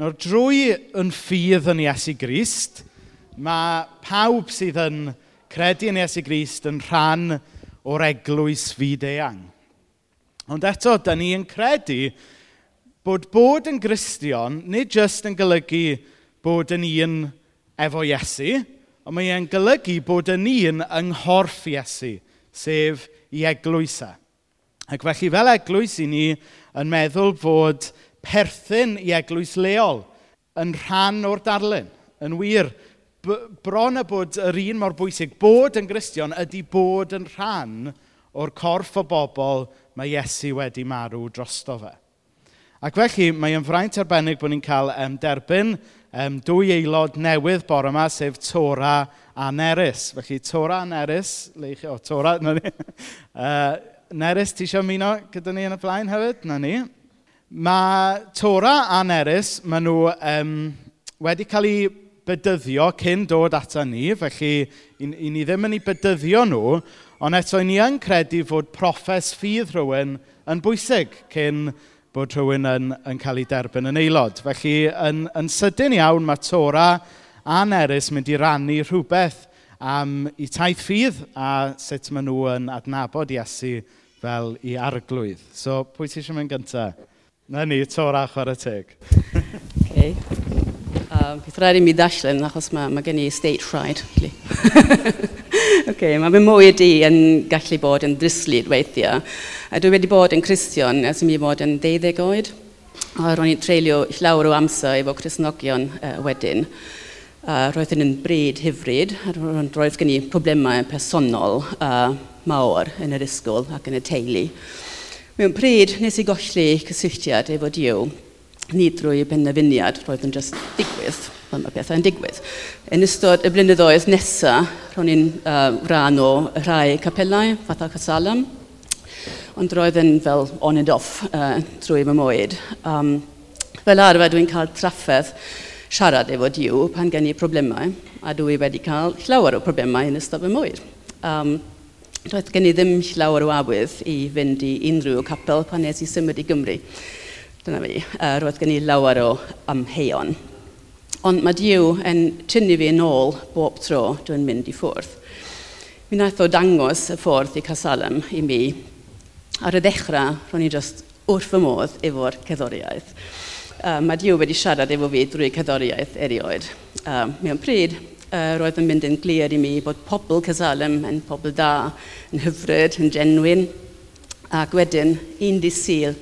Nawr drwy yn ffydd yn Iesu Grist, mae pawb sydd yn credu yn Iesu Grist yn rhan o'r eglwys fyd eang. Ond eto, da ni yn credu bod bod yn gristion nid jyst yn golygu bod yn un efo Iesu, ond mae e'n golygu bod yn un yng nghorff Iesu, sef i eglwysau. Ac felly fel eglwys i ni yn meddwl fod perthyn i eglwys leol yn rhan o'r darlun. Yn wir, bron y bod yr un mor bwysig bod yn gristion ydy bod yn rhan o'r corff o bobl mae Iesu wedi marw drosto fe. Ac felly, mae yn fraint arbennig bod ni'n cael um, derbyn um, dwy aelod newydd bore yma, sef Tora a Neris. Felly, Tora a Neris, le chi, o, Tora, na ni. uh, Neris, ti eisiau ymuno gyda ni yn y blaen hefyd? Na ni. Mae Tora a Neris, maen nhw um, wedi cael eu bydyddio cyn dod ata ni, felly i, i ni ddim yn ei bydyddio nhw, ond eto i ni yn credu fod proffes ffydd rhywun yn bwysig cyn bod rhywun yn, yn cael ei derbyn yn aelod. Felly, yn, yn sydyn iawn, mae Tora a Neris mynd i rannu rhywbeth am eu taith ffydd a sut maen nhw yn adnabod Iesu fel ei arglwydd. So, pwy ti eisiau mynd gyntaf? Na ni, tora chwarae teg. okay. Um, Bydd rhaid i mi ddallen, achos mae ma gen i state fried. okay, mae fy mywyd i yn gallu bod yn ddryslyd weithiau. A dwi wedi bod yn Cristion ers mi bod yn deuddeg oed. A ro'n i'n treulio llawer o amser efo Crisnogion uh, wedyn. Uh, roedd yn bryd hyfryd, a roedd gen i problemau personol uh, mawr yn yr ysgol ac yn y teulu. Mewn pryd, nes i golli cysylltiad efo Diw, nid drwy benderfyniad roedd yn just digwydd, ond mae pethau'n digwydd. Yn ystod y blynyddoedd nesaf, ro'n i'n uh, rhan o rhai capelau, fatha Casalam, ond roedd yn fel on and off uh, drwy fy mwyd. Um, fel arfer, dwi'n cael trafferth siarad efo Diw pan gen i problemau, a dwi wedi cael llawer o problemau yn ystod fy mwyd. Um, Doedd gen i ddim llawer o awydd i fynd i unrhyw capel pan nes i symud i Gymru. Dyna fi. Uh, roedd gen i lawer o amheion. Ond mae Diw yn tynnu fi yn ôl bob tro dwi'n mynd i ffwrdd. Mi wnaeth o dangos y ffordd i Casalem i mi. Ar y ddechrau, ro'n i just wrth fy modd efo'r cerddoriaeth. Uh, mae Diw wedi siarad efo fi drwy cerddoriaeth erioed. Uh, mewn pryd, uh, roedd yn mynd yn glir i mi bod pobl Cysalem yn pobl da, yn hyfryd, yn genwyn. Ac wedyn, un di syl,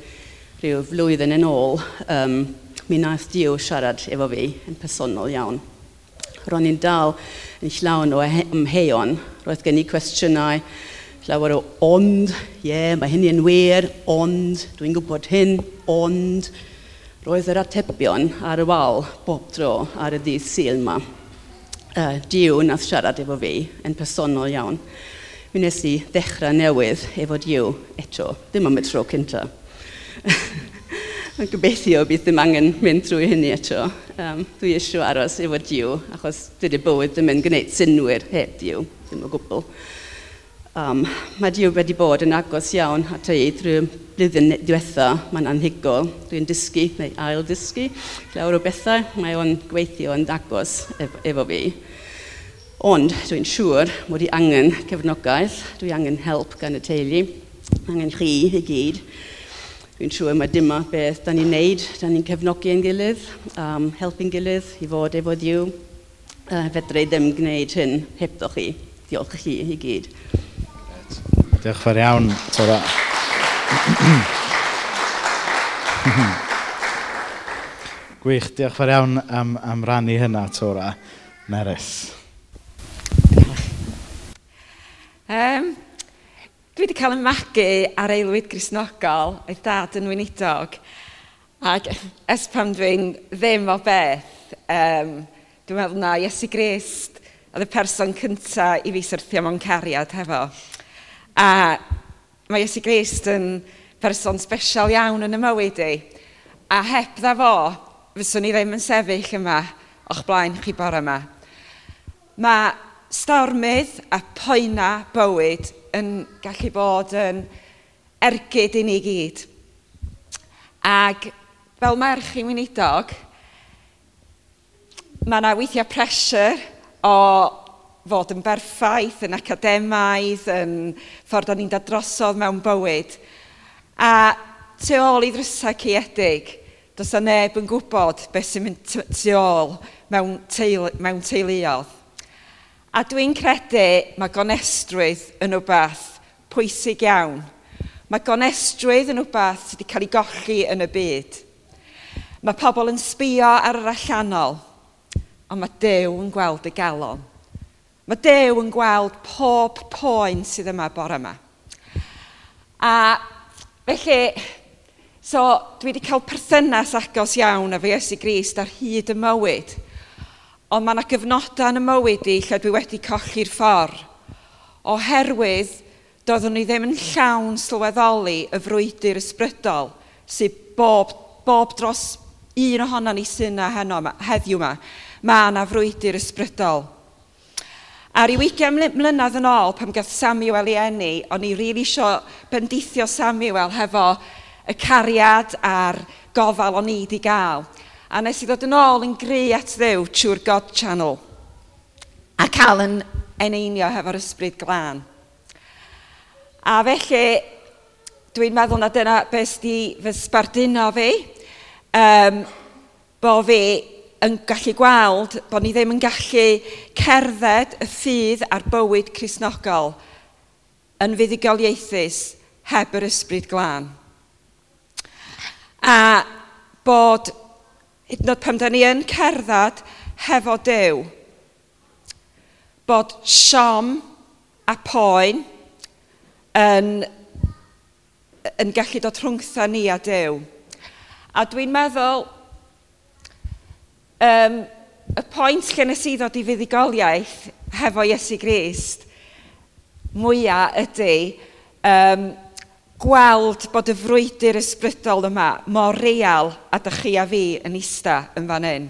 rhyw flwyddyn yn ôl, um, mi naeth Diw siarad efo fi yn personol iawn. Ro'n i'n dal yn llawn o ymheion. Roedd gen i cwestiynau, llawer o ond, ie, yeah, mae hynny yn wir, ond, dwi'n gwybod hyn, ond. Roedd yr atebion ar y wal bob tro ar y ddydd syl yma uh, Diw nath siarad efo fi yn personol iawn. Mi nes i ddechrau newydd efo Diw eto, ddim am y tro cynta. Mae'n gobeithio bydd ddim angen mynd trwy hynny eto. Um, dwi eisiau aros efo Diw, achos dydy bywyd ddim yn gwneud synwyr heb Diw, ddim o gwbl. Um, mae Dyw wedi bod yn agos iawn at ei drwy blwyddyn diwetha. Mae'n anhygol. Dwi'n dysgu neu ail dysgu. Llawer o bethau mae o'n gweithio yn agos efo fi. Ond dwi'n siŵr mod i angen cefnogaeth. Dwi angen help gan y teulu. Angen chi i gyd. Dwi'n siŵr mae dyma beth da ni'n neud, da ni'n cefnogi yn gilydd, um, helpu'n gilydd i fod efo ddiw. Uh, fedrai ddim gwneud hyn hebddo chi. Diolch chi i gyd. Diolch fawr iawn, Tora. Gwych, diolch fawr iawn am, am rannu hynna, Tora. Nerys. Um, dwi wedi cael ymagu ar eilwyd grisnogol o'i dad yn weinidog. Ac es pam dwi'n ddim o beth, um, dwi'n meddwl na Iesu Grist oedd y person cyntaf i fi syrthio mewn cariad hefo. A mae Iesu Grist yn person special iawn yn y mywyd i. A heb dda fo, fyswn i ddim yn sefyll yma o'ch blaen chi bore yma. Mae stormydd a poena bywyd yn gallu bod yn ergyd i ni gyd. Ac fel merch i weinidog, mae yna weithiau pressure o fod yn berffaith, yn academaidd, yn ffordd o'n i'n dadrosodd mewn bywyd. A tu ôl i ddrysau ceiedig, does na neb yn gwybod beth sy'n mynd tu ôl mewn, teulu, mewn teuluodd. A dwi'n credu mae gonestrwydd yn wbath pwysig iawn. Mae gonestrwydd yn wbath sydd wedi cael ei golli yn y byd. Mae pobl yn sbio ar yr allanol, ond mae Dyw yn gweld y galon. Mae Dew yn gweld pob poen sydd yma bore yma. A felly, so dwi wedi cael perthynas agos iawn efo Iesu Grist ar hyd y mywyd. Ond mae yna gyfnodau yn y mywyd i lle dwi wedi colli'r ffordd. Oherwydd, doeddwn ni ddim yn llawn sylweddoli y frwydr ysbrydol sydd bob, bob dros un ohono ni sy'n heddiw yma. Mae yna frwydr ysbrydol. A ryw 20 mlynedd yn ôl, pam gath Samuel i enni, o'n i rili really sio bendithio Samuel hefo y cariad a'r gofal o'n i wedi gael. A nes i ddod yn ôl yn gry at ddew trwy'r God Channel a cael yn eneinio hefo'r ysbryd glân. A felly, dwi'n meddwl na dyna beth sydd wedi fy sbarduno fi, um, bo fi yn gallu gweld bod ni ddim yn gallu cerdded y ffydd a'r bywyd crisnogol yn fuddigoliaethus heb yr ysbryd glân. A bod, hyd yn oed pam da ni yn cerdded hefo dew, bod siom a poen yn, yn gallu dod rhwngtha ni a dew. A dwi'n meddwl um, y pwynt lle nes i ddod i fuddigoliaeth hefo Iesu Grist mwyaf ydy um, gweld bod y frwydr ysbrydol yma mor real a dych chi a fi yn ista yn fan hyn.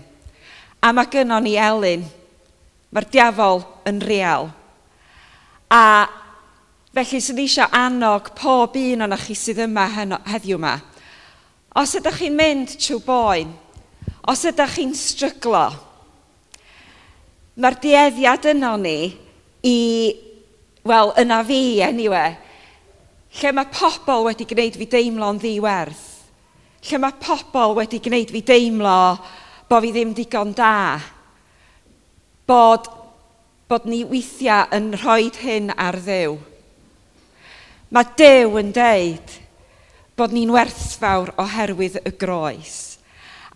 A mae gynnon ni elin, Mae'r diafol yn real. A felly sydd eisiau annog pob un o'n chi sydd yma heddiw yma. Os ydych chi'n mynd trwy boen, Os ydych chi'n stryglo, mae'r dieddiad yno ni i, wel, yna fi, anyway, lle mae pobl wedi gwneud fi deimlo'n ddiwerth. Lle mae pobl wedi gwneud fi deimlo bod fi ddim digon da. Bod, bod ni weithiau yn rhoi hyn ar ddew. Mae Dew yn deud bod ni'n werthfawr oherwydd y groes.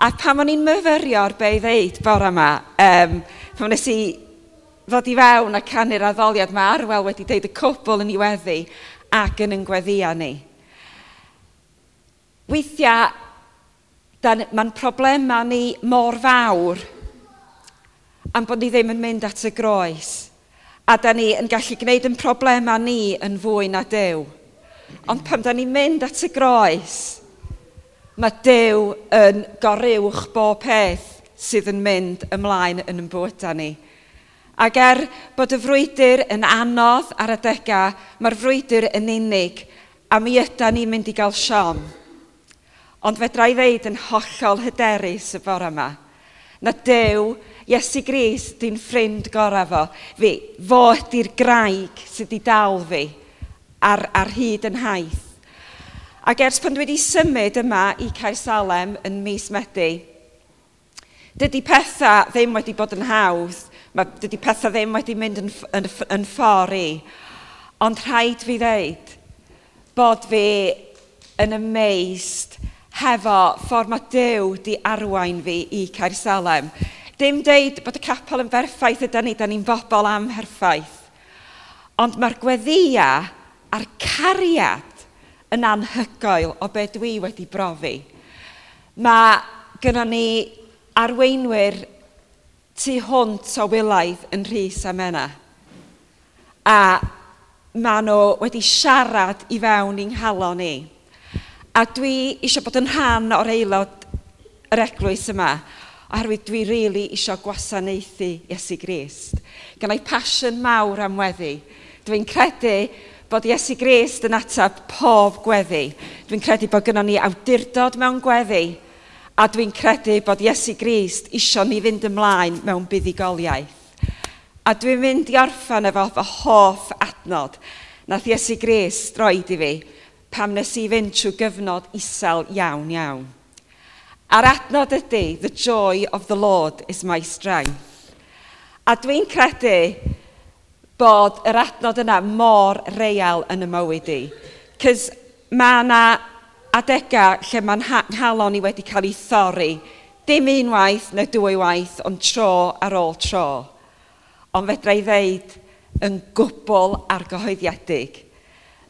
A pan o'n i'n myfyrio ar be i ddeud bore yma, um, pan wnes i ddod i fewn a canu'r addoliad mae Arwel wedi deud y cwbl yn ei weddi ac yn yn gweddia ni. Weithiau, mae'n problemau ni mor fawr am bod ni ddim yn mynd at y groes. A da ni yn gallu gwneud yn problemau ni yn fwy na dew. Ond pan da ni'n mynd at y groes, mae Dyw yn goruwch bob peth sydd yn mynd ymlaen yn ein bywydau ni. Ac er bod y frwydr yn anodd ar adegau, mae'r frwydr yn unig a mi ydy ni'n mynd i gael siom. Ond fedra i ddeud yn hollol hyderus y bore yma. Na dew, Iesu Gris, di'n ffrind gorau fo. Fi, fo ydy'r graig sydd wedi dal fi ar, ar hyd yn haith. Ac ers pan dwi wedi symud yma i Caesalem yn mis Medi, dydy pethau ddim wedi bod yn hawdd. Mae, dydy pethau ddim wedi mynd yn, yn, yn ffordd i. Ond rhaid fi ddeud bod fi yn amazed hefo ffordd mae Dyw di arwain fi i Caersalem. Dim deud bod y capel yn berffaith ydy ni, da ni'n bobl amherffaith. Ond mae'r gweddia a'r cariad yn anhygoel o be dwi wedi brofi. Mae gynnon ni arweinwyr tu hwnt o wylaidd yn Rhys a Mena. A maen nhw wedi siarad i fewn i'n halon ni. A dwi eisiau bod yn rhan o'r aelod yr eglwys yma, oherwydd dwi rili really eisiau gwasanaethu Iesu Grist. Gan i pasiwn mawr am weddi. Dwi'n credu bod Iesu Grist yn atab pob gweddi. Dwi'n credu bod gynnon ni awdurdod mewn gweddi a dwi'n credu bod Iesu Grist isio ni fynd ymlaen mewn buddigoliaeth. A dwi'n mynd i orffan efo fy hoff adnod. Nath Iesu Grist droed i fi pam nes i fynd trwy gyfnod isel iawn iawn. A'r adnod ydy, the joy of the Lord is my strength. A dwi'n credu bod yr adnod yna mor real yn y mywyd i. Cys mae yna adegau lle mae'n nghalon i wedi cael ei thorri. Dim unwaith neu dwy waith, ond tro ar ôl tro. Ond fedra i ddeud yn gwbl argyhoeddiedig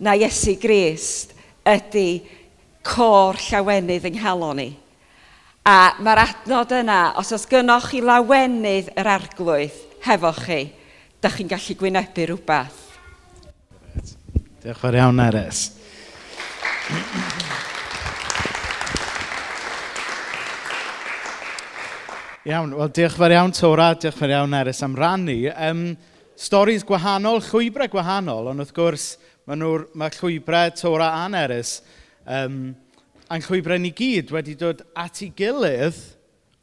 na Iesu Grist ydy cor llawenydd yng nghalon ni. A mae'r adnod yna, os oes gynnwch chi lawenydd yr arglwydd hefo chi, da chi'n gallu gwynebu rhywbeth. Diolch fawr iawn, Eres. iawn, wel diolch fawr iawn, Tora, diolch fawr iawn, Eres, am rannu. Um, storis gwahanol, llwybrau gwahanol, ond wrth gwrs, mae, nhw, mae llwybrau Tora a Eres um, a'n llwybrau ni gyd wedi dod at ei gilydd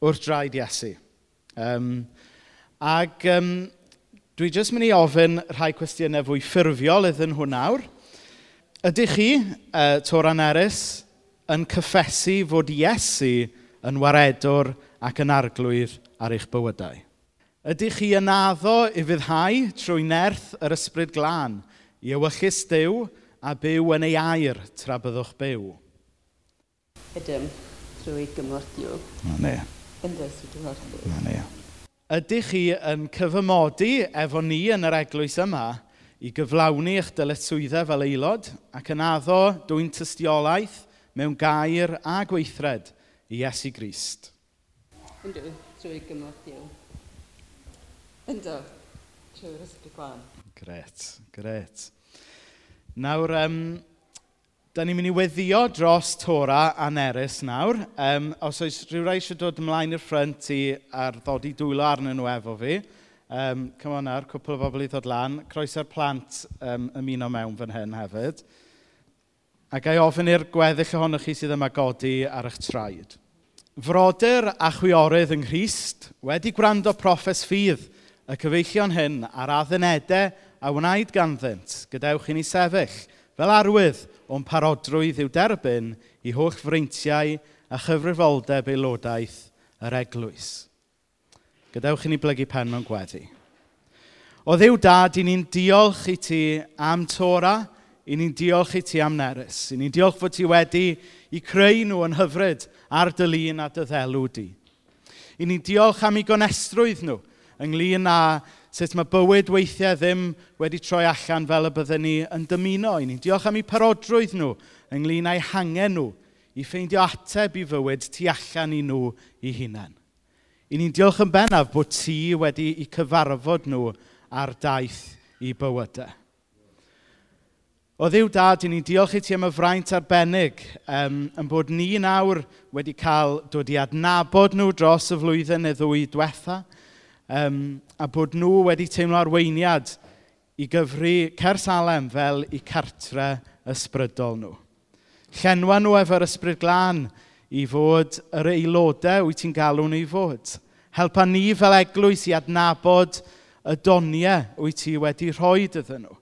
wrth draed Iesu. Um, ac um, Dwi jyst mynd i ofyn rhai cwestiynau fwy ffurfiol iddyn nhw nawr. Ydych chi, uh, Toran Eris, yn cyffesu fod Iesu yn waredwr ac yn arglwydd ar eich bywydau? Ydych chi yn addo i fyddhau trwy nerth yr ysbryd glân i ewyllus Dyw a byw yn ei air tra byddwch byw? Ydym, trwy gymorth Na ne. Yn dweud trwy gymorth Na ne ydych chi yn cyfymodi efo ni yn yr eglwys yma i gyflawni eich dyletswyddau fel aelod ac yn addo dwy'n tystiolaeth mewn gair a gweithred i Iesu Grist. Yndw, trwy gymlaeth Dyw. Yndw, trwy'r ysbryd gwan. Gret, gret. Nawr, um, Da ni'n mynd i weddio dros Tora a Neris nawr. Um, os oes rhyw rai eisiau dod ymlaen i'r ffrant i ar ddod i dwylo arnyn nhw efo fi. Um, come on nawr, cwpl o bobl i ddod lan. Croeso'r plant um, ymuno mewn fan hyn hefyd. A gai ofyn i'r gweddill ohonoch chi sydd yma godi ar eich traed. Frodyr a chwiorydd yng Nghyst wedi gwrando proffes ffydd y cyfeillion hyn ar addynedau a wnaed ganddynt gadewch i ni sefyll – Fel arwydd o'n parodrwydd i'w derbyn i holl freintiau a chyfrifoldeb aelodaeth yr eglwys. Gadewch i ni blygu pen mewn gweddi. O ddiw dad, i ni'n diolch i ti am Tora, i ni'n diolch i ti am nerys, I ni'n diolch fod ti wedi i creu nhw yn hyfryd ar dy lun a dy ddelw di. I ni'n diolch am eu gonestrwydd nhw ynglyn â sut mae bywyd weithiau ddim wedi troi allan fel y byddwn ni yn dymuno i ni. Diolch am eu parodrwydd nhw ynglyn â'u hangen nhw i ffeindio ateb i fywyd tu allan i nhw i hunain. I ni'n diolch yn bennaf bod ti wedi eu cyfarfod nhw ar daith i bywydau. O ddiw dad, i ni'n diolch i ti am y fraint arbennig um, yn bod ni nawr wedi cael dod i adnabod nhw dros y flwyddyn neu ddwy diwetha um, a bod nhw wedi teimlo arweiniad i gyfru Cersalem fel i cartre ysbrydol nhw. Llenwa nhw efo'r ysbryd glân i fod yr aelodau wyt ti'n galw nhw i fod. Helpa ni fel eglwys i adnabod y doniau wyt ti wedi rhoi iddyn nhw.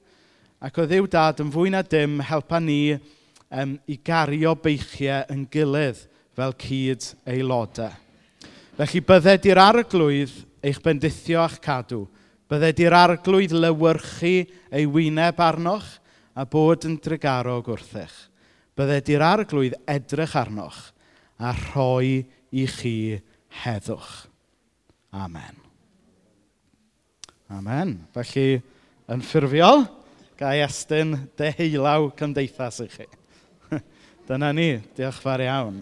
Ac o ddiw dad yn fwy na dim, helpa ni um, i gario beichiau yn gilydd fel cyd aelodau. Felly byddai di'r arglwydd eich bendithio a'ch cadw. Bydde di'r arglwydd lywyrchu ei wyneb arnoch a bod yn drygarog wrthych. Bydde di'r arglwydd edrych arnoch a rhoi i chi heddwch. Amen. Amen. Felly, yn ffurfiol, ga estyn deheulaw cymdeithas i chi. Dyna ni. Diolch fawr iawn.